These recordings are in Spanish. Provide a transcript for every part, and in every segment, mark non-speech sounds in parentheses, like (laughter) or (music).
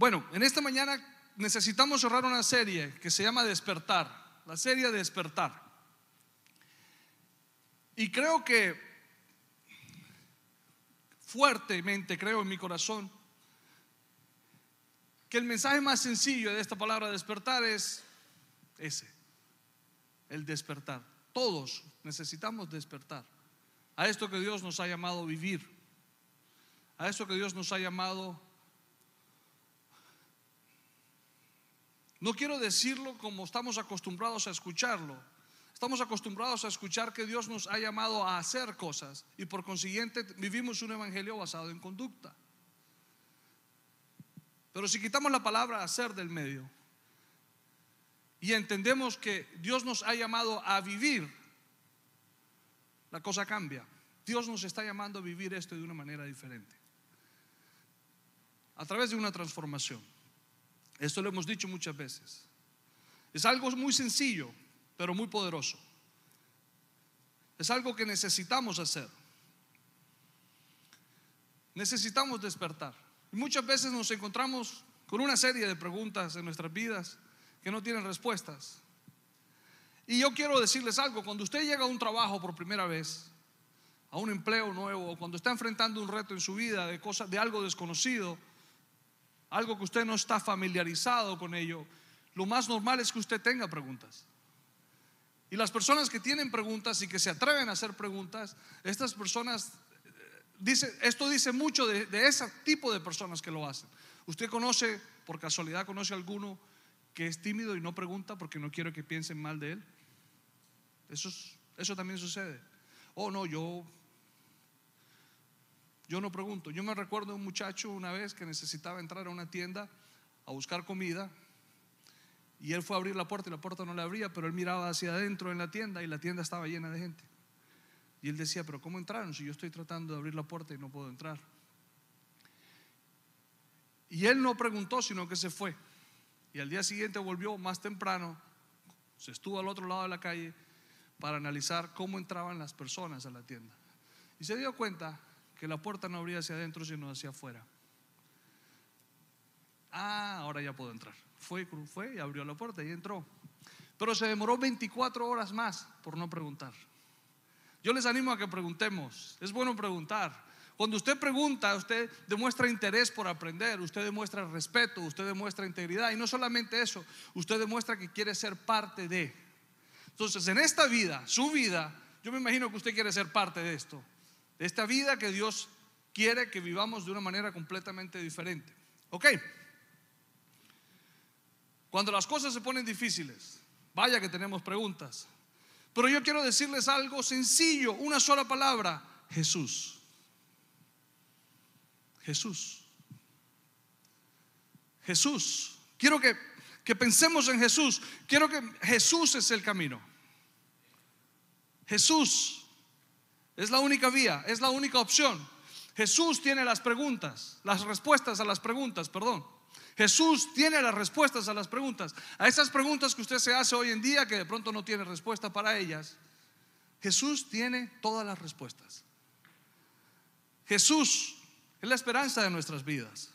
Bueno, en esta mañana necesitamos cerrar una serie que se llama Despertar, la serie Despertar. Y creo que fuertemente, creo en mi corazón, que el mensaje más sencillo de esta palabra despertar es ese, el despertar. Todos necesitamos despertar a esto que Dios nos ha llamado vivir, a esto que Dios nos ha llamado No quiero decirlo como estamos acostumbrados a escucharlo. Estamos acostumbrados a escuchar que Dios nos ha llamado a hacer cosas y por consiguiente vivimos un evangelio basado en conducta. Pero si quitamos la palabra hacer del medio y entendemos que Dios nos ha llamado a vivir, la cosa cambia. Dios nos está llamando a vivir esto de una manera diferente. A través de una transformación. Esto lo hemos dicho muchas veces. Es algo muy sencillo, pero muy poderoso. Es algo que necesitamos hacer. Necesitamos despertar. Y muchas veces nos encontramos con una serie de preguntas en nuestras vidas que no tienen respuestas. Y yo quiero decirles algo, cuando usted llega a un trabajo por primera vez, a un empleo nuevo, o cuando está enfrentando un reto en su vida de, cosas, de algo desconocido, algo que usted no está familiarizado con ello, lo más normal es que usted tenga preguntas. Y las personas que tienen preguntas y que se atreven a hacer preguntas, estas personas, eh, esto dice mucho de, ese tipo de personas que lo hacen. Usted conoce, por casualidad conoce a alguno que es tímido y no pregunta porque no quiere que piensen mal de él. Eso, eso también sucede. Oh, no, yo yo no pregunto. Yo me recuerdo de un muchacho una vez que necesitaba entrar a una tienda a buscar comida y él fue a abrir la puerta y la puerta no le abría, pero él miraba hacia adentro en la tienda y la tienda estaba llena de gente. Y él decía, pero ¿cómo entraron si yo estoy tratando de abrir la puerta y no puedo entrar? Y él no preguntó, sino que se fue. Y al día siguiente volvió más temprano, se estuvo al otro lado de la calle para analizar cómo entraban las personas a la tienda. Y se dio cuenta que la puerta no abría hacia adentro, sino hacia afuera. Ah, ahora ya puedo entrar. Fue, fue y abrió la puerta y entró. Pero se demoró 24 horas más por no preguntar. Yo les animo a que preguntemos. Es bueno preguntar. Cuando usted pregunta, usted demuestra interés por aprender, usted demuestra respeto, usted demuestra integridad. Y no solamente eso, usted demuestra que quiere ser parte de. Entonces, en esta vida, su vida, yo me imagino que usted quiere ser parte de esto esta vida que Dios quiere que vivamos de una manera completamente diferente. ¿Ok? Cuando las cosas se ponen difíciles, vaya que tenemos preguntas. Pero yo quiero decirles algo sencillo, una sola palabra, Jesús. Jesús. Jesús. Quiero que, que pensemos en Jesús. Quiero que Jesús es el camino. Jesús es la única vía, es la única opción. Jesús tiene las preguntas, las respuestas a las preguntas, perdón. Jesús tiene las respuestas a las preguntas. A esas preguntas que usted se hace hoy en día que de pronto no tiene respuesta para ellas. Jesús tiene todas las respuestas. Jesús es la esperanza de nuestras vidas.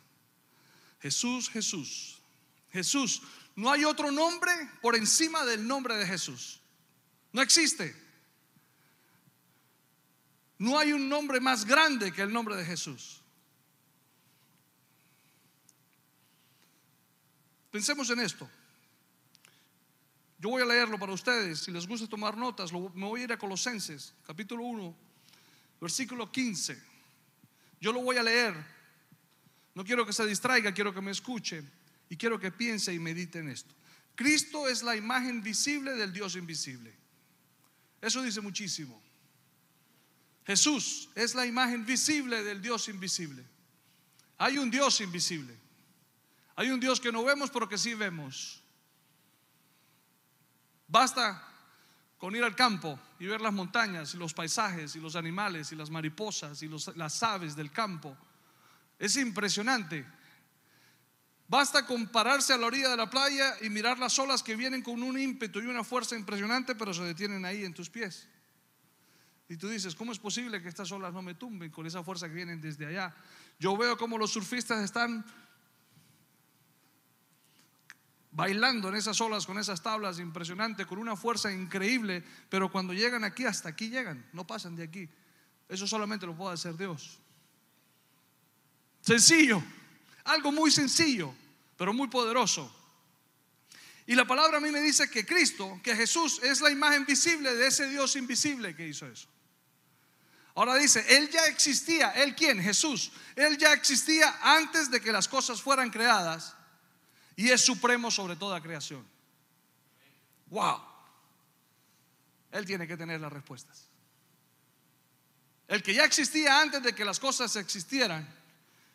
Jesús, Jesús. Jesús. No hay otro nombre por encima del nombre de Jesús. No existe. No hay un nombre más grande que el nombre de Jesús. Pensemos en esto. Yo voy a leerlo para ustedes. Si les gusta tomar notas, me voy a ir a Colosenses, capítulo 1, versículo 15. Yo lo voy a leer. No quiero que se distraiga, quiero que me escuche y quiero que piense y medite en esto. Cristo es la imagen visible del Dios invisible. Eso dice muchísimo. Jesús es la imagen visible del Dios invisible. Hay un Dios invisible. Hay un Dios que no vemos pero que sí vemos. Basta con ir al campo y ver las montañas y los paisajes y los animales y las mariposas y las aves del campo. Es impresionante. Basta con pararse a la orilla de la playa y mirar las olas que vienen con un ímpetu y una fuerza impresionante, pero se detienen ahí en tus pies. Y tú dices, ¿cómo es posible que estas olas no me tumben con esa fuerza que vienen desde allá? Yo veo como los surfistas están bailando en esas olas con esas tablas impresionante, con una fuerza increíble, pero cuando llegan aquí, hasta aquí llegan, no pasan de aquí. Eso solamente lo puede hacer Dios. Sencillo, algo muy sencillo, pero muy poderoso. Y la palabra a mí me dice que Cristo, que Jesús es la imagen visible de ese Dios invisible que hizo eso. Ahora dice, Él ya existía, ¿Él quién? Jesús. Él ya existía antes de que las cosas fueran creadas y es supremo sobre toda creación. Wow. Él tiene que tener las respuestas. El que ya existía antes de que las cosas existieran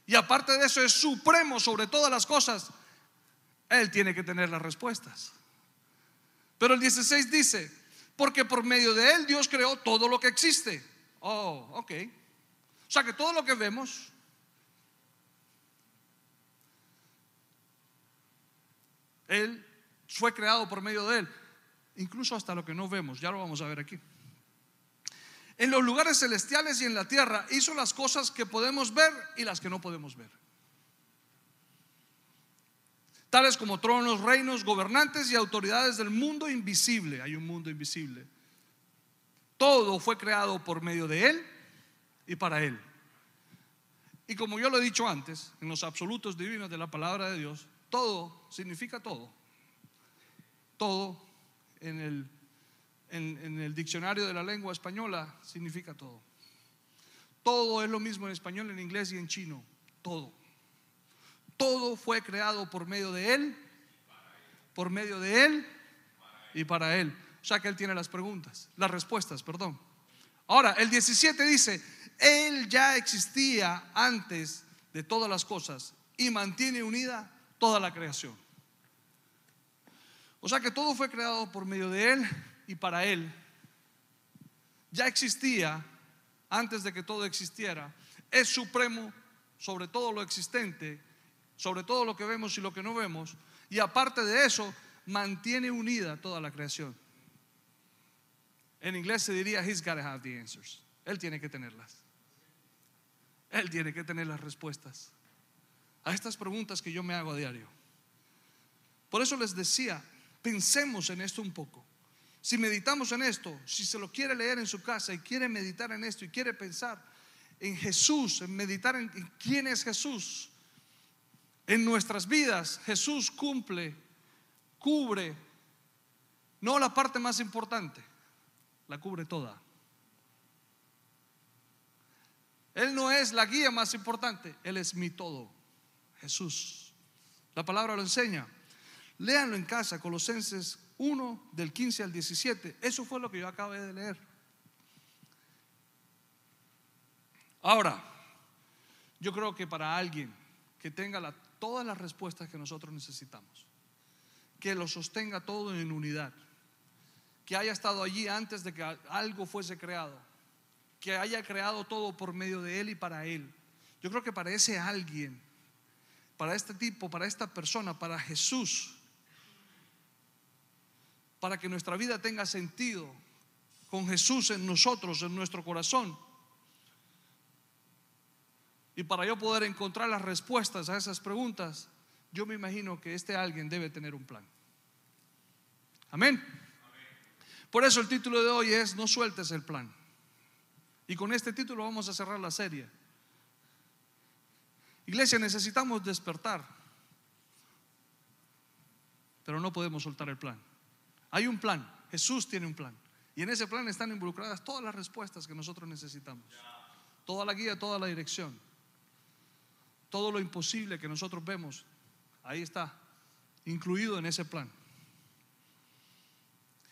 y aparte de eso es supremo sobre todas las cosas, Él tiene que tener las respuestas. Pero el 16 dice, porque por medio de Él Dios creó todo lo que existe. Oh, ok. O sea que todo lo que vemos Él fue creado por medio de Él, incluso hasta lo que no vemos, ya lo vamos a ver aquí. En los lugares celestiales y en la tierra hizo las cosas que podemos ver y las que no podemos ver. Tales como tronos, reinos, gobernantes y autoridades del mundo invisible. Hay un mundo invisible. Todo fue creado por medio de Él y para Él. Y como yo lo he dicho antes, en los absolutos divinos de la palabra de Dios, todo significa todo. Todo en el, en, el diccionario de la lengua española significa todo. Todo es lo mismo en español, en inglés y en chino. Todo. Todo fue creado por medio de Él, por medio de Él y para Él. Sea que Él tiene las preguntas, las respuestas, perdón. Ahora, el 17 dice, Él ya existía antes de todas las cosas y mantiene unida toda la creación. O sea que todo fue creado por medio de Él y para Él. Ya existía antes de que todo existiera. Es supremo sobre todo lo existente, sobre todo lo que vemos y lo que no vemos. Y aparte de eso, mantiene unida toda la creación. En inglés se diría, He's got to have the answers. Él tiene que tenerlas. Él tiene que tener las respuestas a estas preguntas que yo me hago a diario. Por eso les decía, pensemos en esto un poco. Si meditamos en esto, si se lo quiere leer en su casa y quiere meditar en esto y quiere pensar en Jesús, en meditar en, quién es Jesús, en nuestras vidas, Jesús cumple, cubre, no la parte más importante, la cubre toda. Él no es la guía más importante, Él es mi todo. Jesús. La palabra lo enseña. Léanlo en casa, Colosenses 1 del 15 al 17. Eso fue lo que yo acabé de leer. Ahora, yo creo que para alguien que tenga todas las respuestas que nosotros necesitamos, que lo sostenga todo en unidad, que haya estado allí antes de que algo fuese creado, que haya creado todo por medio de Él y para Él. Yo creo que para ese alguien para este tipo, para esta persona, para Jesús, para que nuestra vida tenga sentido con Jesús en nosotros, en nuestro corazón. Y para yo poder encontrar las respuestas a esas preguntas, yo me imagino que este alguien debe tener un plan. Amén. Por eso el título de hoy es No sueltes el plan. Y con este título vamos a cerrar la serie. Iglesia, necesitamos despertar, pero no podemos soltar el plan. Hay un plan, Jesús tiene un plan. Y en ese plan están involucradas todas las respuestas que nosotros necesitamos. Toda la guía, toda la dirección. Todo lo imposible que nosotros vemos, ahí está, incluido en ese plan.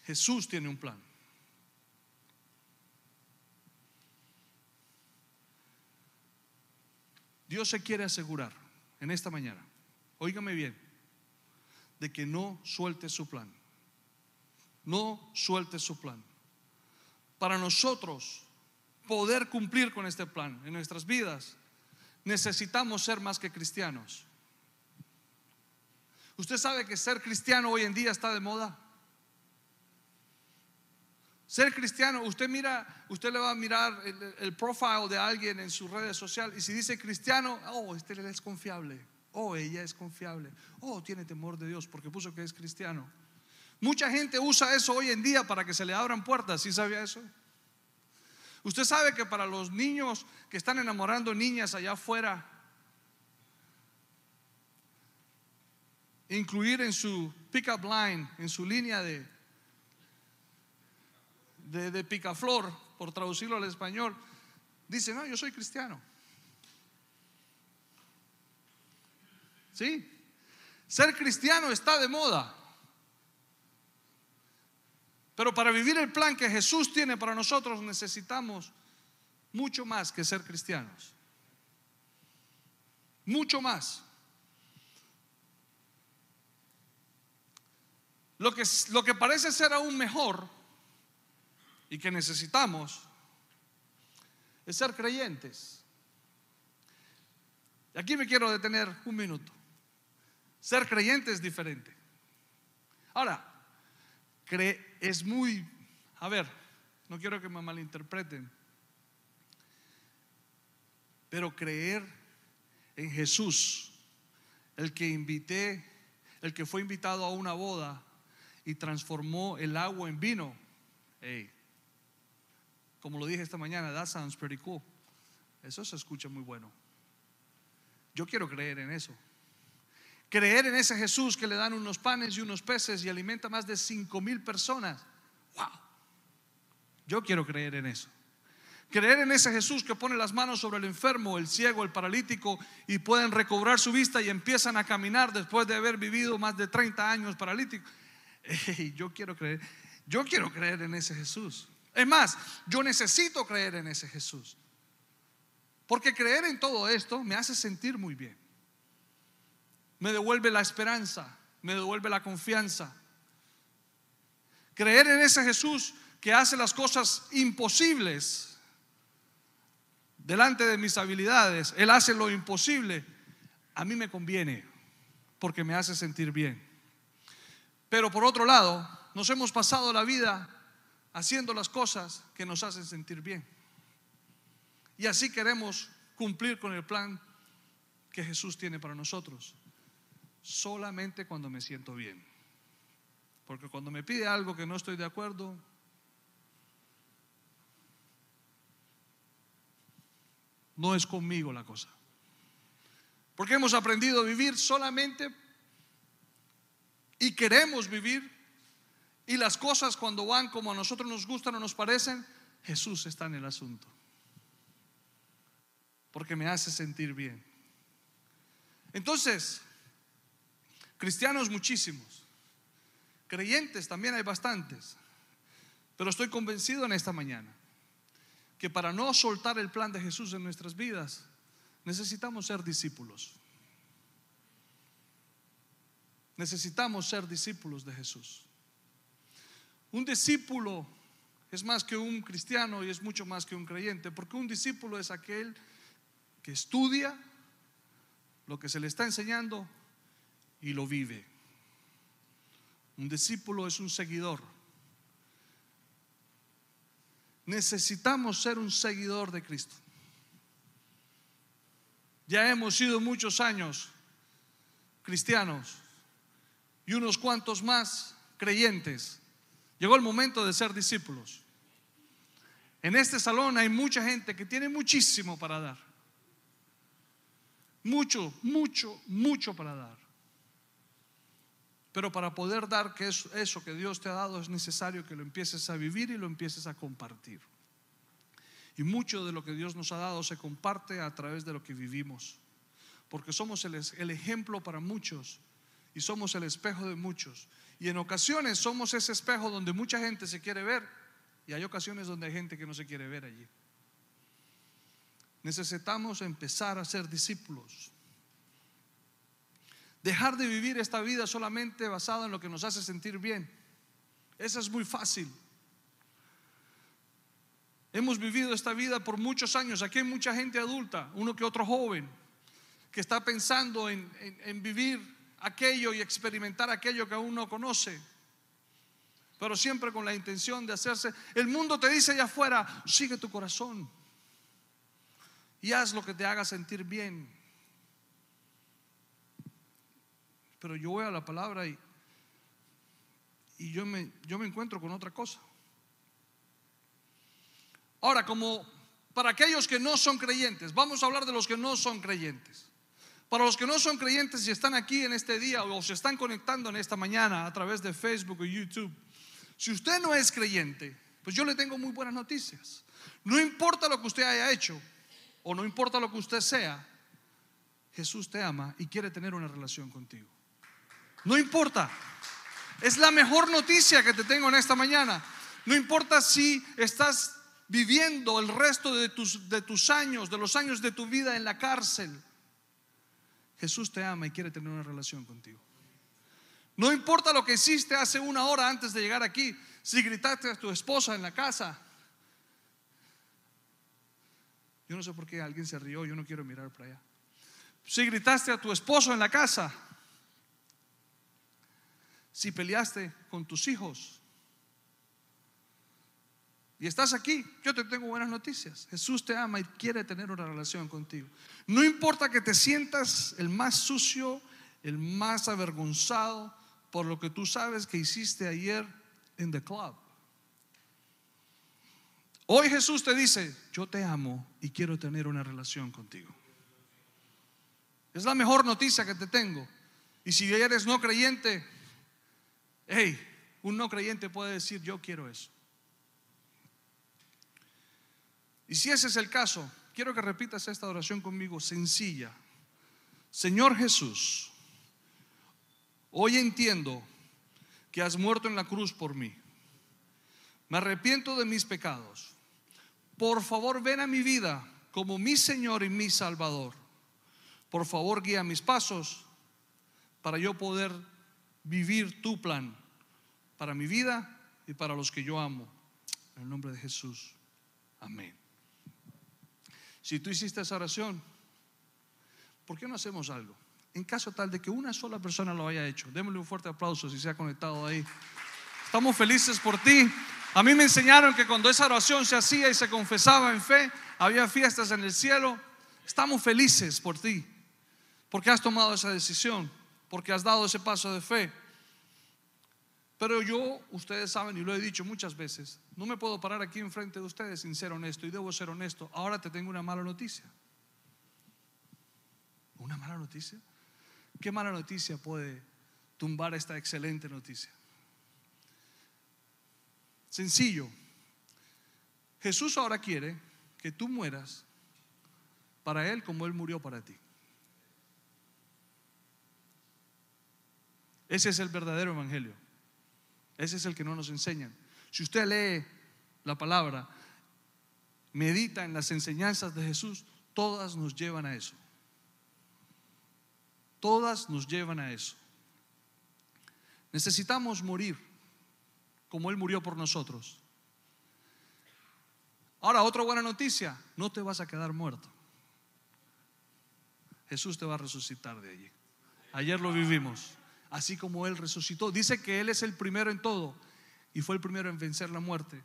Jesús tiene un plan. Dios se quiere asegurar en esta mañana, óigame bien, de que no suelte su plan. No suelte su plan. Para nosotros poder cumplir con este plan en nuestras vidas, necesitamos ser más que cristianos. ¿Usted sabe que ser cristiano hoy en día está de moda? Ser cristiano, usted mira, usted le va a mirar el, profile de alguien en sus redes sociales y si dice cristiano, oh, este es confiable. Oh, ella es confiable. Oh, tiene temor de Dios porque puso que es cristiano. Mucha gente usa eso hoy en día para que se le abran puertas. ¿Sí sabía eso? Usted sabe que para los niños que están enamorando niñas allá afuera, incluir en su pick-up line, en su línea de, de, de picaflor, por traducirlo al español, dice, no, yo soy cristiano. ¿Sí? Ser cristiano está de moda. Pero para vivir el plan que Jesús tiene para nosotros necesitamos mucho más que ser cristianos. Mucho más. Lo que, lo que parece ser aún mejor y que necesitamos es ser creyentes. Y aquí me quiero detener un minuto. Ser creyente es diferente. Ahora, es muy, a ver, no quiero que me malinterpreten, pero creer en Jesús, el que invité, el que fue invitado a una boda y transformó el agua en vino. como lo dije esta mañana, that sounds pretty cool. Eso se escucha muy bueno. Yo quiero creer en eso. Creer en ese Jesús que le dan unos panes y unos peces y alimenta más de cinco mil personas. Wow. Yo quiero creer en eso. Creer en ese Jesús que pone las manos sobre el enfermo, el ciego, el paralítico y pueden recobrar su vista y empiezan a caminar después de haber vivido más de 30 años paralíticos. (laughs) yo quiero creer, yo quiero creer en ese Jesús. Es más, yo necesito creer en ese Jesús. Porque creer en todo esto me hace sentir muy bien me devuelve la esperanza, me devuelve la confianza. Creer en ese Jesús que hace las cosas imposibles delante de mis habilidades, Él hace lo imposible, a mí me conviene porque me hace sentir bien. Pero por otro lado, nos hemos pasado la vida haciendo las cosas que nos hacen sentir bien. Y así queremos cumplir con el plan que Jesús tiene para nosotros solamente cuando me siento bien. Porque cuando me pide algo que no estoy de acuerdo, no es conmigo la cosa. Porque hemos aprendido a vivir solamente y queremos vivir y las cosas cuando van como a nosotros nos gustan o nos parecen, Jesús está en el asunto. Porque me hace sentir bien. Entonces, Cristianos muchísimos. Creyentes también hay bastantes. Pero estoy convencido en esta mañana que para no soltar el plan de Jesús en nuestras vidas, necesitamos ser discípulos. Necesitamos ser discípulos de Jesús. Un discípulo es más que un cristiano y es mucho más que un creyente, porque un discípulo es aquel que estudia lo que se le está enseñando y lo vive. Un discípulo es un seguidor. Necesitamos ser un seguidor de Cristo. Ya hemos sido muchos años cristianos y unos cuantos más creyentes. Llegó el momento de ser discípulos. En este salón hay mucha gente que tiene muchísimo para dar. Mucho, mucho, mucho para dar. Pero para poder dar que eso, eso que Dios te ha dado es necesario que lo empieces a vivir y lo empieces a compartir. Y mucho de lo que Dios nos ha dado se comparte a través de lo que vivimos. Porque somos el, el ejemplo para muchos y somos el espejo de muchos. Y en ocasiones somos ese espejo donde mucha gente se quiere ver y hay ocasiones donde hay gente que no se quiere ver allí. Necesitamos empezar a ser discípulos. Dejar de vivir esta vida solamente basada en lo que nos hace sentir bien. Eso es muy fácil. Hemos vivido esta vida por muchos años. Aquí hay mucha gente adulta, uno que otro joven, que está pensando en, en vivir aquello y experimentar aquello que aún no conoce. Pero siempre con la intención de hacerse. El mundo te dice allá afuera, sigue tu corazón y haz lo que te haga sentir bien. Pero yo voy a la palabra y, y yo, me, yo me encuentro con otra cosa. Ahora, como para aquellos que no son creyentes, vamos a hablar de los que no son creyentes. Para los que no son creyentes y están aquí en este día o se están conectando en esta mañana a través de Facebook o YouTube, si usted no es creyente, pues yo le tengo muy buenas noticias. No importa lo que usted haya hecho o no importa lo que usted sea, Jesús te ama y quiere tener una relación contigo. No importa. Es la mejor noticia que te tengo en esta mañana. No importa si estás viviendo el resto de tus, de tus años, de los años de tu vida en la cárcel. Jesús te ama y quiere tener una relación contigo. No importa lo que hiciste hace una hora antes de llegar aquí, si gritaste a tu esposa en la casa. Yo no sé por qué alguien se rió, yo no quiero mirar para allá. Si gritaste a tu esposo en la casa, si peleaste con tus hijos, y estás aquí, yo te tengo buenas noticias. Jesús te ama y quiere tener una relación contigo. No importa que te sientas el más sucio, el más avergonzado por lo que tú sabes que hiciste ayer en the club. Hoy Jesús te dice, yo te amo y quiero tener una relación contigo. Es la mejor noticia que te tengo. Y si eres no creyente, hey, un no creyente puede decir, yo quiero eso. Y si ese es el caso, quiero que repitas esta oración conmigo, sencilla. Señor Jesús, hoy entiendo que has muerto en la cruz por mí. Me arrepiento de mis pecados. Por favor, ven a mi vida como mi Señor y mi Salvador. Por favor, guía mis pasos para yo poder vivir tu plan para mi vida y para los que yo amo. En el nombre de Jesús. Amén. Si tú hiciste esa oración, ¿por qué no hacemos algo? En caso tal de que una sola persona lo haya hecho, démosle un fuerte aplauso si se ha conectado ahí. Estamos felices por ti. A mí me enseñaron que cuando esa oración se hacía y se confesaba en fe, había fiestas en el cielo. Estamos felices por ti, porque has tomado esa decisión, porque has dado ese paso de fe. Pero yo, ustedes saben, y lo he dicho muchas veces, no me puedo parar aquí enfrente de ustedes sin ser honesto, y debo ser honesto. Ahora te tengo una mala noticia. ¿Una mala noticia? ¿Qué mala noticia puede tumbar esta excelente noticia? Sencillo. Jesús ahora quiere que tú mueras para Él como Él murió para ti. Ese es el verdadero evangelio. Ese es el que no nos enseñan. Si usted lee la palabra, medita en las enseñanzas de Jesús, todas nos llevan a eso. Todas nos llevan a eso. Necesitamos morir como Él murió por nosotros. Ahora, otra buena noticia, no te vas a quedar muerto. Jesús te va a resucitar de allí. Ayer lo vivimos así como Él resucitó. Dice que Él es el primero en todo y fue el primero en vencer la muerte.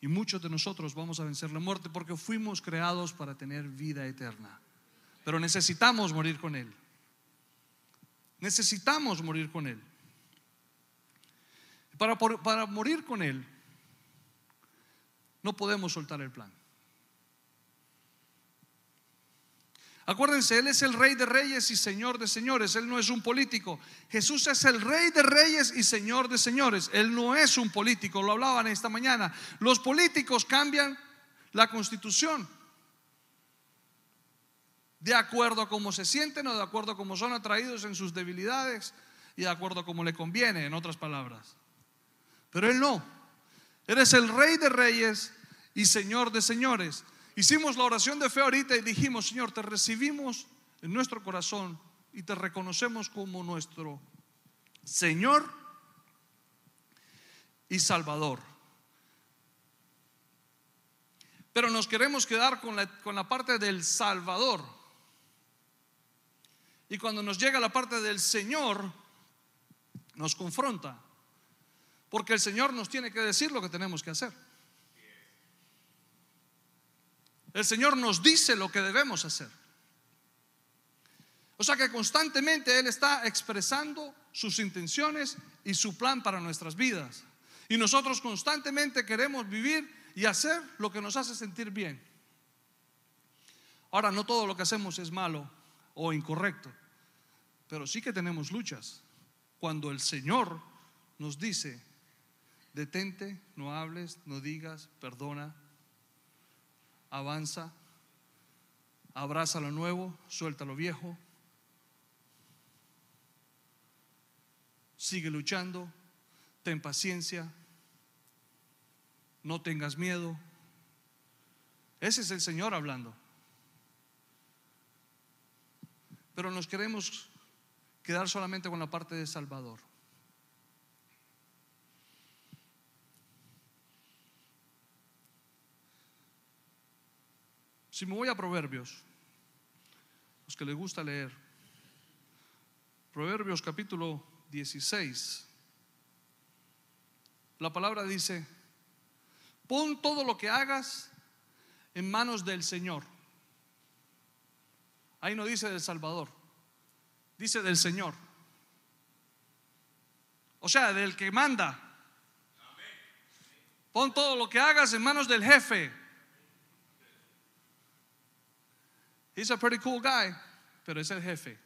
Y muchos de nosotros vamos a vencer la muerte porque fuimos creados para tener vida eterna. Pero necesitamos morir con Él. Necesitamos morir con Él. Para, para morir con Él, no podemos soltar el plan. Acuérdense, Él es el rey de reyes y señor de señores. Él no es un político. Jesús es el rey de reyes y señor de señores. Él no es un político. Lo hablaban esta mañana. Los políticos cambian la constitución de acuerdo a cómo se sienten o de acuerdo a cómo son atraídos en sus debilidades y de acuerdo a cómo le conviene, en otras palabras. Pero Él no. Él es el rey de reyes y señor de señores. Hicimos la oración de fe ahorita y dijimos, Señor, te recibimos en nuestro corazón y te reconocemos como nuestro Señor y Salvador. Pero nos queremos quedar con la, con la parte del Salvador. Y cuando nos llega la parte del Señor, nos confronta. Porque el Señor nos tiene que decir lo que tenemos que hacer. El Señor nos dice lo que debemos hacer. O sea que constantemente Él está expresando sus intenciones y su plan para nuestras vidas. Y nosotros constantemente queremos vivir y hacer lo que nos hace sentir bien. Ahora, no todo lo que hacemos es malo o incorrecto, pero sí que tenemos luchas. Cuando el Señor nos dice, detente, no hables, no digas, perdona, avanza, abraza lo nuevo, suelta lo viejo, sigue luchando, ten paciencia, no tengas miedo. Ese es el Señor hablando. Pero nos queremos quedar solamente con la parte de Salvador. Si me voy a Proverbios, los que les gusta leer, Proverbios capítulo 16, la palabra dice, pon todo lo que hagas en manos del Señor. Ahí no dice del Salvador, dice del Señor. O sea, del que manda. Pon todo lo que hagas en manos del jefe. He's a pretty cool guy, pero es el jefe.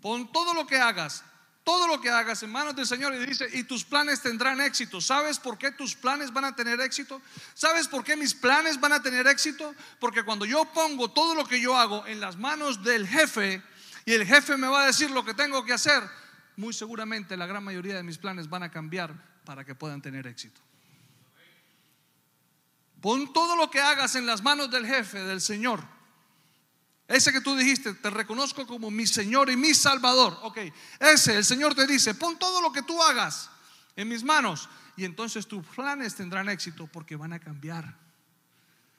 Pon todo lo que hagas, todo lo que hagas en manos del Señor y dice, y tus planes tendrán éxito. ¿Sabes por qué tus planes van a tener éxito? ¿Sabes por qué mis planes van a tener éxito? Porque cuando yo pongo todo lo que yo hago en las manos del jefe y el jefe me va a decir lo que tengo que hacer, muy seguramente la gran mayoría de mis planes van a cambiar para que puedan tener éxito. Pon todo lo que hagas en las manos del jefe, del Señor. Ese que tú dijiste, te reconozco como mi Señor y mi Salvador. Ok, ese, el Señor te dice, pon todo lo que tú hagas en mis manos. Y entonces tus planes tendrán éxito porque van a cambiar.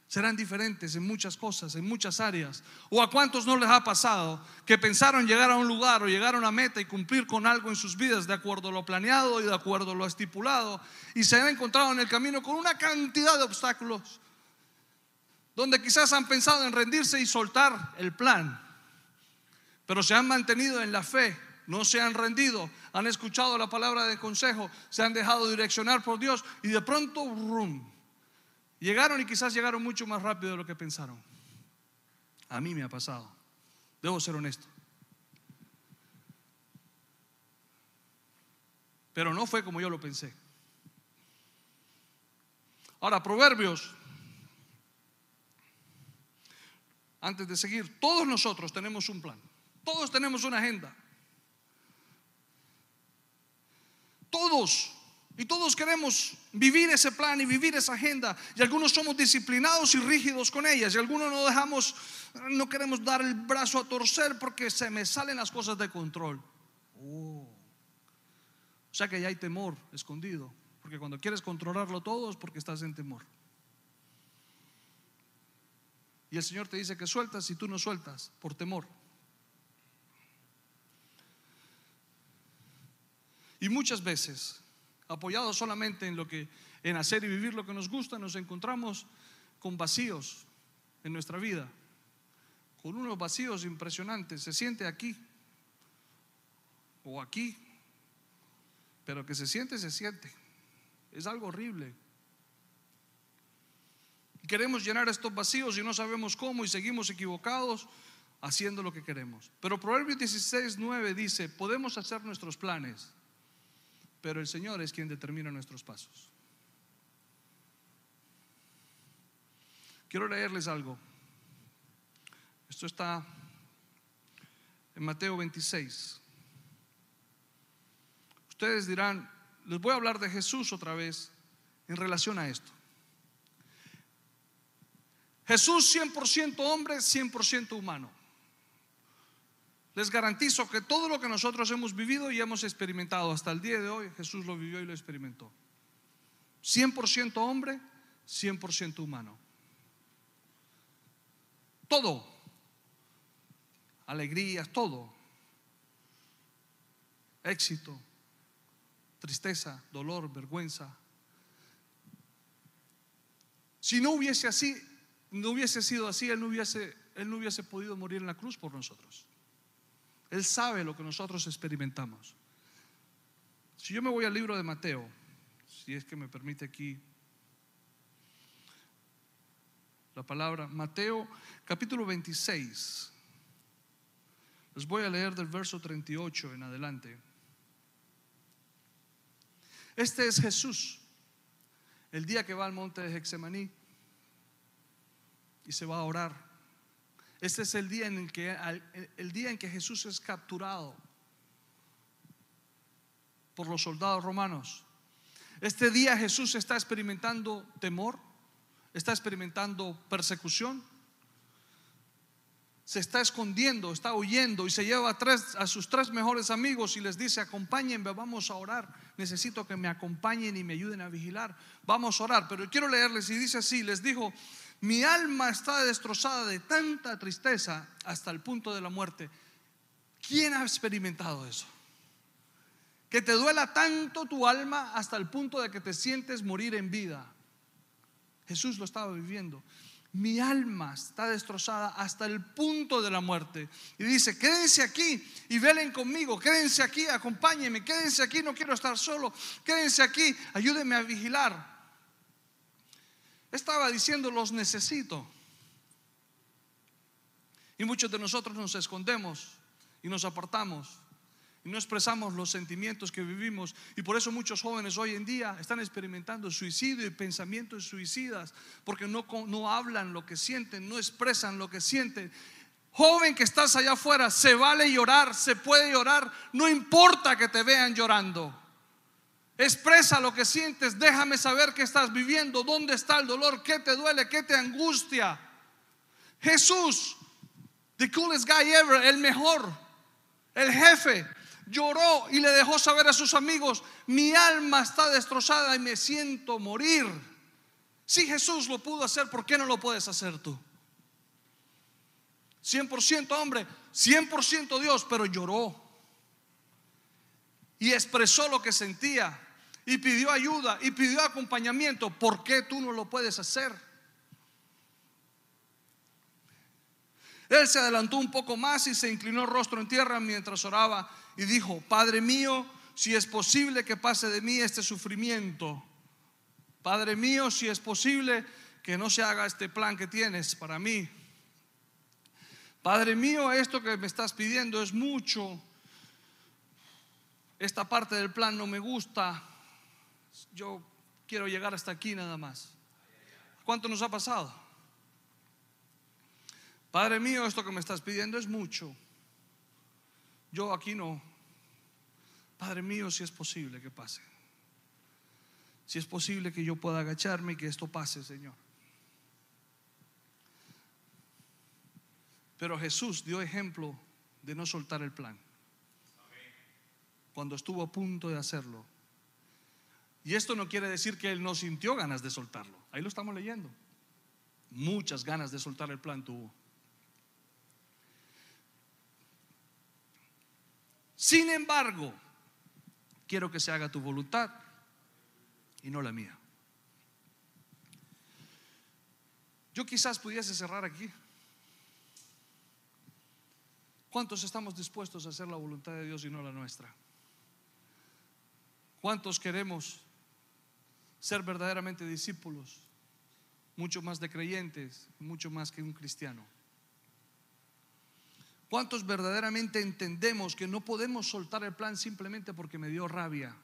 Serán diferentes en muchas cosas, en muchas áreas. ¿O a cuántos no les ha pasado que pensaron llegar a un lugar o llegar a una meta y cumplir con algo en sus vidas de acuerdo a lo planeado y de acuerdo a lo estipulado y se han encontrado en el camino con una cantidad de obstáculos? Donde quizás han pensado en rendirse y soltar el plan, pero se han mantenido en la fe, no se han rendido, han escuchado la palabra de consejo, se han dejado direccionar por Dios y de pronto, rum, llegaron y quizás llegaron mucho más rápido de lo que pensaron. A mí me ha pasado, debo ser honesto. Pero no fue como yo lo pensé. Ahora, Proverbios antes de seguir, todos nosotros tenemos un plan, todos tenemos una agenda. Todos. Y todos queremos vivir ese plan y vivir esa agenda. Y algunos somos disciplinados y rígidos con ellas. Y algunos no dejamos, no queremos dar el brazo a torcer porque se me salen las cosas de control. Oh. O sea que ya hay temor escondido. Porque cuando quieres controlarlo todo es porque estás en temor. Y el Señor te dice que sueltas y tú no sueltas por temor. Y muchas veces, apoyados solamente en lo que en hacer y vivir lo que nos gusta, nos encontramos con vacíos en nuestra vida, con unos vacíos impresionantes. Se siente aquí o aquí, pero que se siente, se siente. Es algo horrible queremos llenar estos vacíos y no sabemos cómo y seguimos equivocados haciendo lo que queremos. Pero Proverbios 16, 9 dice, podemos hacer nuestros planes, pero el Señor es quien determina nuestros pasos. Quiero leerles algo. Esto está en Mateo 26. Ustedes dirán, les voy a hablar de Jesús otra vez en relación a esto. Jesús 100% hombre, 100% humano. Les garantizo que todo lo que nosotros hemos vivido y hemos experimentado hasta el día de hoy, Jesús lo vivió y lo experimentó. 100% hombre, 100% humano. Todo. Alegrías, todo. Éxito, tristeza, dolor, vergüenza. Si no hubiese así, no hubiese sido así, Él no hubiese Él no hubiese podido morir en la cruz por nosotros. Él sabe lo que nosotros experimentamos. Si yo me voy al libro de Mateo, si es que me permite aquí la palabra, Mateo capítulo 26. Les voy a leer del verso 38 en adelante. Este es Jesús, el día que va al monte de Hexemaní y se va a orar. Este es el día en el que el día en que Jesús es capturado por los soldados romanos. Este día Jesús está experimentando temor, está experimentando persecución, se está escondiendo, está huyendo y se lleva tres, a sus tres mejores amigos y les dice, acompáñenme, vamos a orar. Necesito que me acompañen y me ayuden a vigilar. Vamos a orar. Pero quiero leerles y dice así, les dijo, mi alma está destrozada de tanta tristeza hasta el punto de la muerte. ¿Quién ha experimentado eso? Que te duela tanto tu alma hasta el punto de que te sientes morir en vida. Jesús lo estaba viviendo mi alma está destrozada hasta el punto de la muerte. Y dice, quédense aquí y velen conmigo, quédense aquí, acompáñenme, quédense aquí, no quiero estar solo, quédense aquí, ayúdenme a vigilar. Estaba diciendo, los necesito. Y muchos de nosotros nos escondemos y nos apartamos y no expresamos los sentimientos que vivimos. Y por eso muchos jóvenes hoy en día están experimentando suicidio y pensamientos suicidas, porque no, no hablan lo que sienten, no expresan lo que sienten. Joven que estás allá afuera, se vale llorar, se puede llorar, no importa que te vean llorando. Expresa lo que sientes, déjame saber qué estás viviendo, dónde está el dolor, qué te duele, qué te angustia. Jesús, the coolest guy ever, el mejor, el jefe, lloró y le dejó saber a sus amigos, mi alma está destrozada y me siento morir. Si Jesús lo pudo hacer, ¿por qué no lo puedes hacer tú? 100% hombre, 100% Dios, pero lloró. Y expresó lo que sentía. Y pidió ayuda y pidió acompañamiento. ¿Por qué tú no lo puedes hacer? Él se adelantó un poco más y se inclinó el rostro en tierra mientras oraba y dijo, Padre mío, si es posible que pase de mí este sufrimiento. Padre mío, si es posible que no se haga este plan que tienes para mí. Padre mío, esto que me estás pidiendo es mucho. Esta parte del plan no me gusta. Yo quiero llegar hasta aquí nada más. ¿Cuánto nos ha pasado? Padre mío, esto que me estás pidiendo es mucho. Yo aquí no. Padre mío, si es posible que pase. Si es posible que yo pueda agacharme y que esto pase, Señor. Pero Jesús dio ejemplo de no soltar el plan. Cuando estuvo a punto de hacerlo. Y esto no quiere decir que Él no sintió ganas de soltarlo. Ahí lo estamos leyendo. Muchas ganas de soltar el plan tuvo. Sin embargo, quiero que se haga tu voluntad y no la mía. Yo quizás pudiese cerrar aquí. ¿Cuántos estamos dispuestos a hacer la voluntad de Dios y no la nuestra? ¿Cuántos queremos ser verdaderamente discípulos? Mucho más de creyentes, mucho más que un cristiano. ¿Cuántos verdaderamente entendemos que no podemos soltar el plan simplemente porque me dio rabia?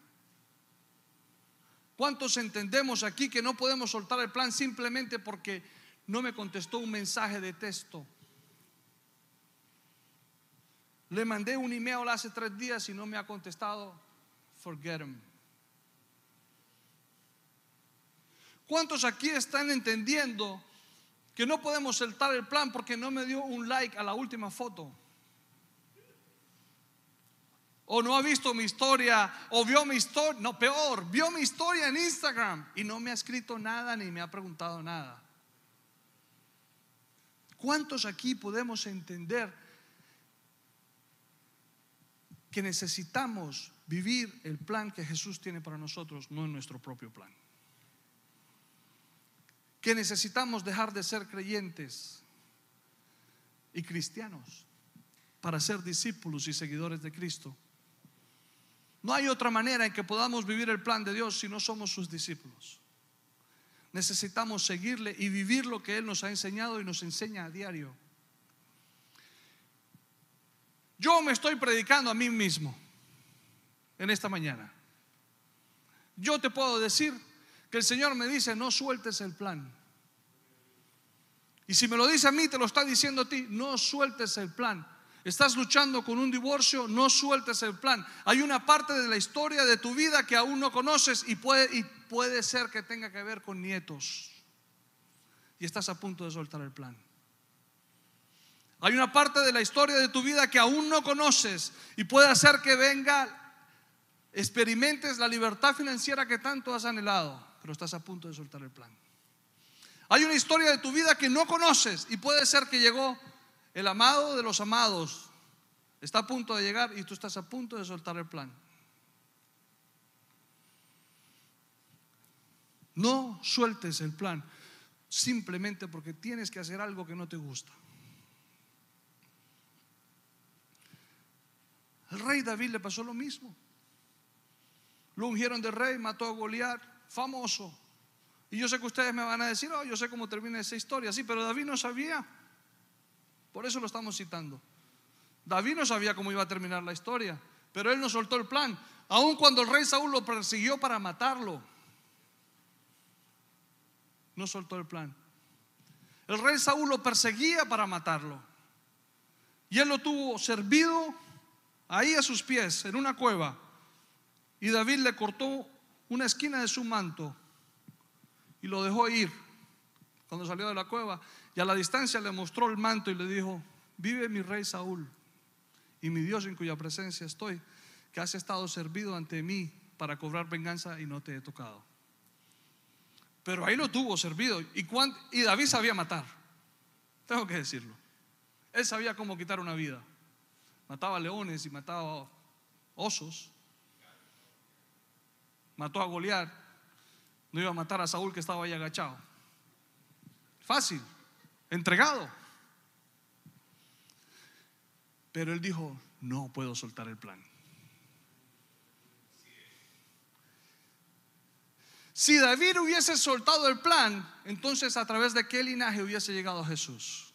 ¿Cuántos entendemos aquí que no podemos soltar el plan simplemente porque no me contestó un mensaje de texto? Le mandé un email hace tres días y no me ha contestado. Forget him. ¿Cuántos aquí están entendiendo que no podemos soltar el plan porque no me dio un like a la última foto. O no ha visto mi historia, o vio mi historia, no, peor, vio mi historia en Instagram y no me ha escrito nada ni me ha preguntado nada. ¿Cuántos aquí podemos entender que necesitamos vivir el plan que Jesús tiene para nosotros, no en nuestro propio plan? Que necesitamos dejar de ser creyentes y cristianos para ser discípulos y seguidores de Cristo. No hay otra manera en que podamos vivir el plan de Dios si no somos sus discípulos. Necesitamos seguirle y vivir lo que Él nos ha enseñado y nos enseña a diario. Yo me estoy predicando a mí mismo en esta mañana. Yo te puedo decir que el Señor me dice, no sueltes el plan. Y si me lo dice a mí, te lo está diciendo a ti, no sueltes el plan. Estás luchando con un divorcio, no sueltes el plan. Hay una parte de la historia de tu vida que aún no conoces y puede, y puede ser que tenga que ver con nietos. Y estás a punto de soltar el plan. Hay una parte de la historia de tu vida que aún no conoces y puede hacer que venga, experimentes la libertad financiera que tanto has anhelado, pero estás a punto de soltar el plan. Hay una historia de tu vida que no conoces y puede ser que llegó el amado de los amados está a punto de llegar y tú estás a punto de soltar el plan. No sueltes el plan simplemente porque tienes que hacer algo que no te gusta. El rey David le pasó lo mismo. Lo ungieron de rey, mató a Goliat, famoso. Y yo sé que ustedes me van a decir, oh, yo sé cómo termina esa historia, sí, pero David no sabía. Por eso lo estamos citando. David no sabía cómo iba a terminar la historia, pero él no soltó el plan, aun cuando el rey Saúl lo persiguió para matarlo. No soltó el plan. El rey Saúl lo perseguía para matarlo. Y él lo tuvo servido ahí a sus pies, en una cueva. Y David le cortó una esquina de su manto y lo dejó ir cuando salió de la cueva. Y a la distancia le mostró el manto y le dijo, vive mi rey Saúl y mi Dios en cuya presencia estoy, que has estado servido ante mí para cobrar venganza y no te he tocado. Pero ahí lo tuvo servido. Y, y David sabía matar. Tengo que decirlo. Él sabía cómo quitar una vida. Mataba leones y mataba osos. Mató a Goliat. No iba a matar a Saúl que estaba ahí agachado. Fácil entregado. Pero él dijo, no puedo soltar el plan. Si David hubiese soltado el plan, entonces a través de qué linaje hubiese llegado Jesús.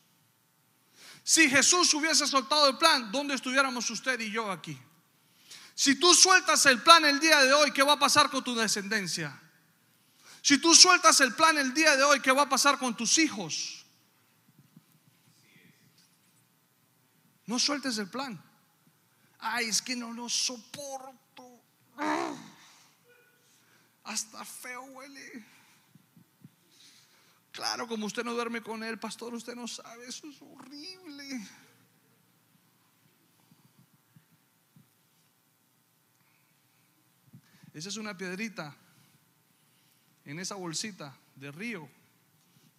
Si Jesús hubiese soltado el plan, ¿dónde estuviéramos usted y yo aquí? Si tú sueltas el plan el día de hoy, ¿qué va a pasar con tu descendencia? Si tú sueltas el plan el día de hoy, ¿qué va a pasar con tus hijos? No sueltes el plan. Ay, es que no lo soporto. Hasta feo huele. Claro, como usted no duerme con él, pastor, usted no sabe, eso es horrible. Esa es una piedrita en esa bolsita de río,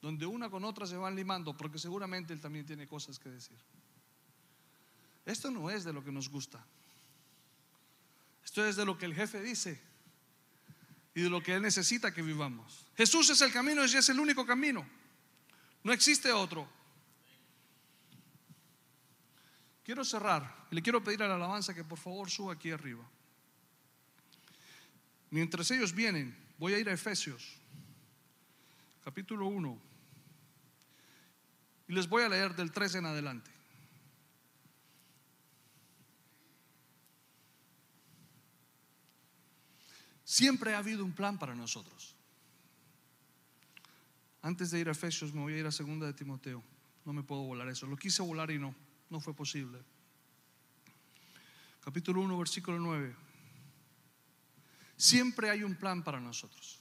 donde una con otra se van limando, porque seguramente él también tiene cosas que decir. Esto no es de lo que nos gusta. Esto es de lo que el jefe dice y de lo que Él necesita que vivamos. Jesús es el camino es el único camino. No existe otro. Quiero cerrar y le quiero pedir a la alabanza que por favor suba aquí arriba. Mientras ellos vienen, voy a ir a Efesios, capítulo 1, y les voy a leer del 3 en adelante. Siempre ha habido un plan para nosotros. Antes de ir a Efesios me voy a ir a segunda de Timoteo. No me puedo volar eso. Lo quise volar y no, no fue posible. Capítulo 1, versículo 9. Siempre hay un plan para nosotros.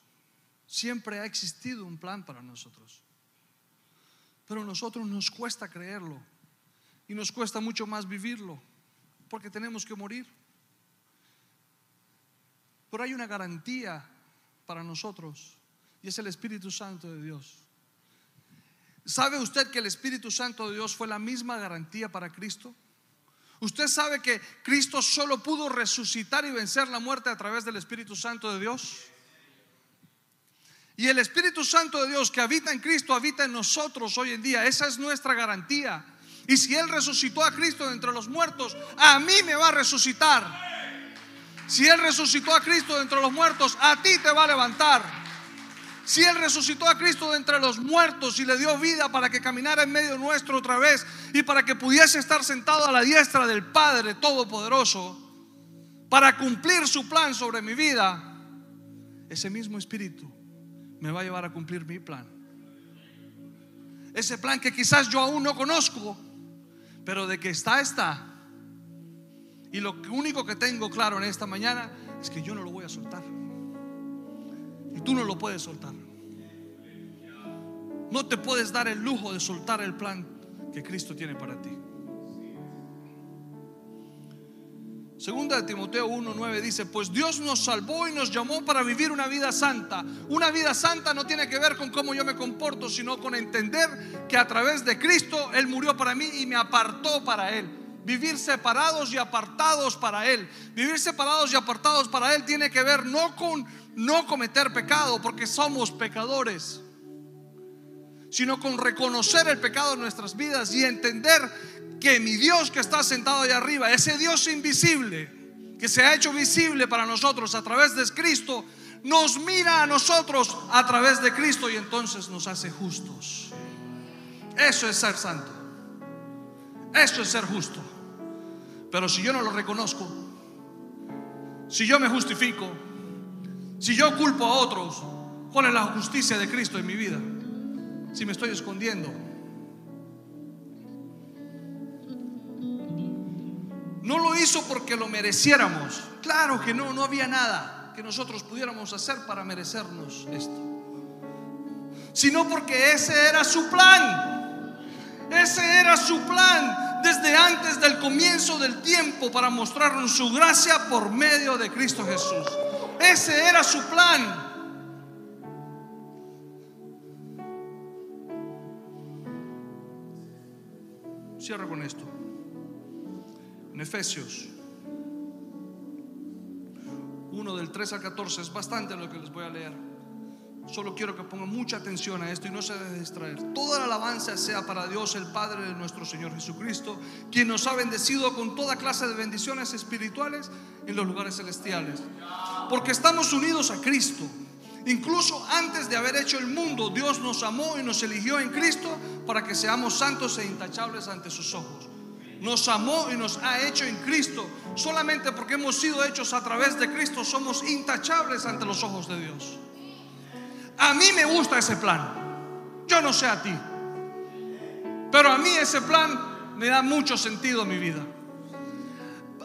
Siempre ha existido un plan para nosotros. Pero a nosotros nos cuesta creerlo y nos cuesta mucho más vivirlo porque tenemos que morir. Pero hay una garantía para nosotros y es el Espíritu Santo de Dios. ¿Sabe usted que el Espíritu Santo de Dios fue la misma garantía para Cristo? ¿Usted sabe que Cristo solo pudo resucitar y vencer la muerte a través del Espíritu Santo de Dios? Y el Espíritu Santo de Dios que habita en Cristo habita en nosotros hoy en día. Esa es nuestra garantía. Y si Él resucitó a Cristo de entre los muertos, a mí me va a resucitar. Si Él resucitó a Cristo de entre los muertos, a ti te va a levantar. Si Él resucitó a Cristo de entre los muertos y le dio vida para que caminara en medio nuestro otra vez y para que pudiese estar sentado a la diestra del Padre Todopoderoso, para cumplir su plan sobre mi vida, ese mismo Espíritu me va a llevar a cumplir mi plan. Ese plan que quizás yo aún no conozco, pero de que está, está. Y lo único que tengo claro en esta mañana es que yo no lo voy a soltar. Y tú no lo puedes soltar. No te puedes dar el lujo de soltar el plan que Cristo tiene para ti. Segunda de Timoteo 1:9 dice, pues Dios nos salvó y nos llamó para vivir una vida santa. Una vida santa no tiene que ver con cómo yo me comporto, sino con entender que a través de Cristo Él murió para mí y me apartó para Él. Vivir separados y apartados para Él. Vivir separados y apartados para Él tiene que ver no con no cometer pecado, porque somos pecadores, sino con reconocer el pecado en nuestras vidas y entender que mi Dios que está sentado allá arriba, ese Dios invisible, que se ha hecho visible para nosotros a través de Cristo, nos mira a nosotros a través de Cristo y entonces nos hace justos. Eso es ser santo. Eso es ser justo. Pero si yo no lo reconozco, si yo me justifico, si yo culpo a otros, ¿cuál es la justicia de Cristo en mi vida? Si me estoy escondiendo No lo hizo porque lo mereciéramos. Claro que no, no había nada que nosotros pudiéramos hacer para merecernos esto. Sino porque ese era su plan. Ese era su plan desde antes del comienzo del tiempo para mostrarnos su gracia por medio de Cristo Jesús. Ese era su plan. Cierro con esto en Efesios 1 del 3 al 14, es bastante lo que les voy a leer. Solo quiero que pongan mucha atención a esto y no se dejen distraer. Toda la alabanza sea para Dios, el Padre de nuestro Señor Jesucristo, quien nos ha bendecido con toda clase de bendiciones espirituales en los lugares celestiales. Porque estamos unidos a Cristo. Incluso antes de haber hecho el mundo, Dios nos amó y nos eligió en Cristo para que seamos santos e intachables ante sus ojos nos amó y nos ha hecho en Cristo. Solamente porque hemos sido hechos a través de Cristo somos intachables ante los ojos de Dios. A mí me gusta ese plan. Yo no sé a ti. Pero a mí ese plan me da mucho sentido en mi vida.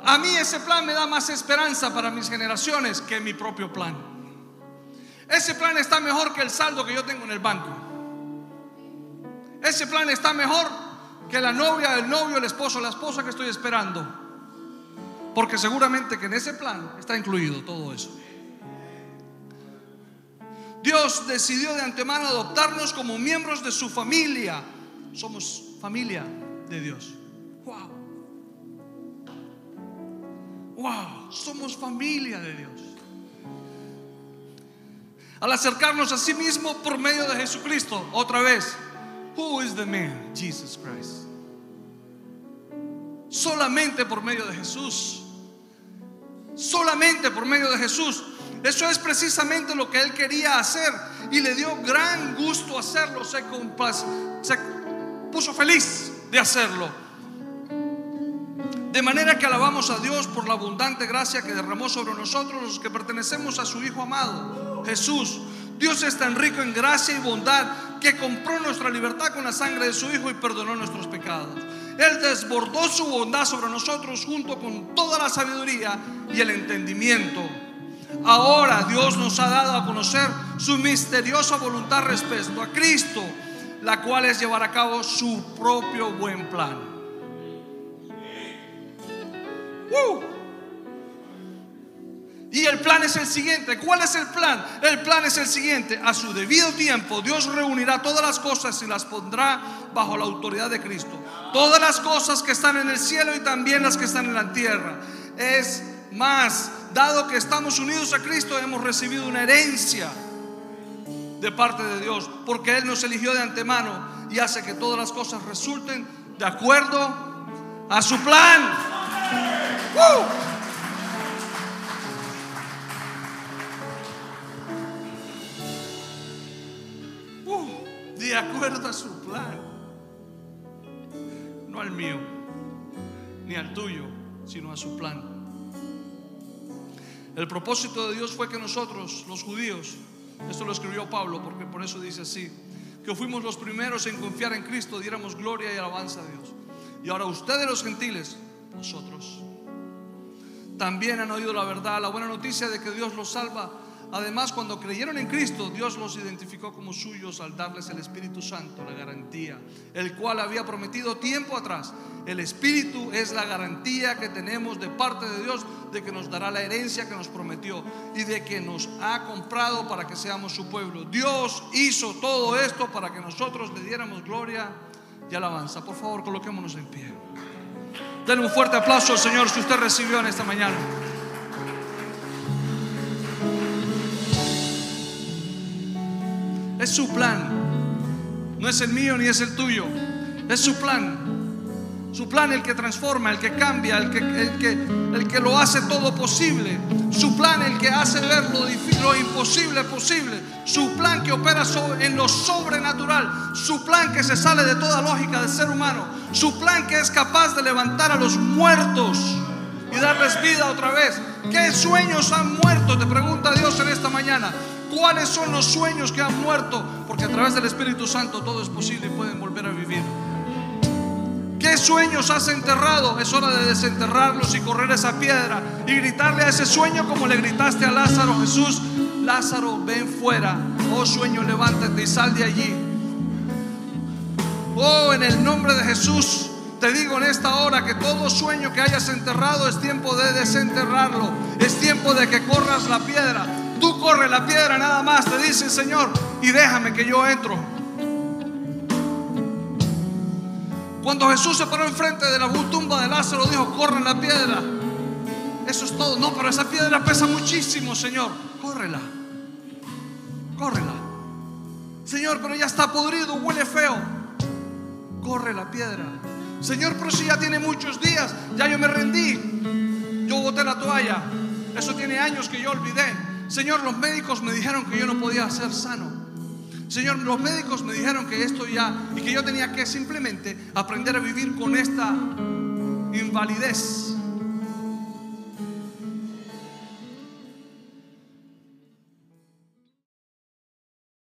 A mí ese plan me da más esperanza para mis generaciones que mi propio plan. Ese plan está mejor que el saldo que yo tengo en el banco. Ese plan está mejor que la novia, el novio, el esposo, la esposa que estoy esperando. Porque seguramente que en ese plan está incluido todo eso. Dios decidió de antemano adoptarnos como miembros de su familia. Somos familia de Dios. Wow. Wow, somos familia de Dios. Al acercarnos a sí mismo por medio de Jesucristo, otra vez, Who is the man? Jesus Christ. Solamente por medio de Jesús. Solamente por medio de Jesús. Eso es precisamente lo que él quería hacer y le dio gran gusto hacerlo. Se, puso feliz de hacerlo. De manera que alabamos a Dios por la abundante gracia que derramó sobre nosotros los que pertenecemos a su Hijo amado, Jesús Dios es tan rico en gracia y bondad que compró nuestra libertad con la sangre de su Hijo y perdonó nuestros pecados. Él desbordó su bondad sobre nosotros junto con toda la sabiduría y el entendimiento. Ahora Dios nos ha dado a conocer su misteriosa voluntad respecto a Cristo, la cual es llevar a cabo su propio buen plan. ¡Uh! Y el plan es el siguiente. ¿Cuál es el plan? El plan es el siguiente. A su debido tiempo Dios reunirá todas las cosas y las pondrá bajo la autoridad de Cristo. Todas las cosas que están en el cielo y también las que están en la tierra. Es más, dado que estamos unidos a Cristo, hemos recibido una herencia de parte de Dios. Porque Él nos eligió de antemano y hace que todas las cosas resulten de acuerdo a su plan. ¡Uh! De acuerdo a su plan. No al mío, ni al tuyo, sino a su plan. El propósito de Dios fue que nosotros, los judíos, esto lo escribió Pablo, porque por eso dice así, que fuimos los primeros en confiar en Cristo, diéramos gloria y alabanza a Dios. Y ahora ustedes los gentiles, vosotros, también han oído la verdad, la buena noticia de que Dios los salva. Además, cuando creyeron en Cristo, Dios los identificó como suyos al darles el Espíritu Santo, la garantía, el cual había prometido tiempo atrás. El Espíritu es la garantía que tenemos de parte de Dios de que nos dará la herencia que nos prometió y de que nos ha comprado para que seamos su pueblo. Dios hizo todo esto para que nosotros le diéramos gloria y alabanza. Por favor, coloquémonos en pie. Denle un fuerte aplauso al Señor si usted recibió en esta mañana. Es su plan. No es el mío ni es el tuyo. Es su plan. Su plan el que transforma, el que cambia, el que, el que, el que lo hace todo posible. Su plan el que hace ver lo, lo imposible posible. Su plan que opera en lo sobrenatural. Su plan que se sale de toda lógica del ser humano. Su plan que es capaz de levantar a los muertos y darles vida otra vez. ¿Qué sueños han muerto? Te pregunta Dios en esta mañana. ¿Cuáles son los sueños que han muerto? Porque a través del Espíritu Santo todo es posible y pueden volver a vivir. ¿Qué sueños has enterrado? Es hora de desenterrarlos y correr esa piedra y gritarle a ese sueño como le gritaste a Lázaro, Jesús, Lázaro, ven fuera. Oh sueño, levántate y sal de allí. Oh, en el nombre de Jesús, te digo en esta hora que todo sueño que hayas enterrado es tiempo de desenterrarlo. Es tiempo de que corras la piedra. Tú corre la piedra nada más, te dice el Señor, y déjame que yo entro. Cuando Jesús se paró enfrente de la tumba de Lázaro, dijo, corre la piedra. Eso es todo. No, pero esa piedra pesa muchísimo, Señor. Córrela. Córrela. Señor, pero ya está podrido, huele feo. Corre la piedra. Señor, pero si ya tiene muchos días, ya yo me rendí. Yo boté la toalla. Eso tiene años que yo olvidé. Señor, los médicos me dijeron que yo no podía ser sano. Señor, los médicos me dijeron que esto ya y que yo tenía que simplemente aprender a vivir con esta invalidez.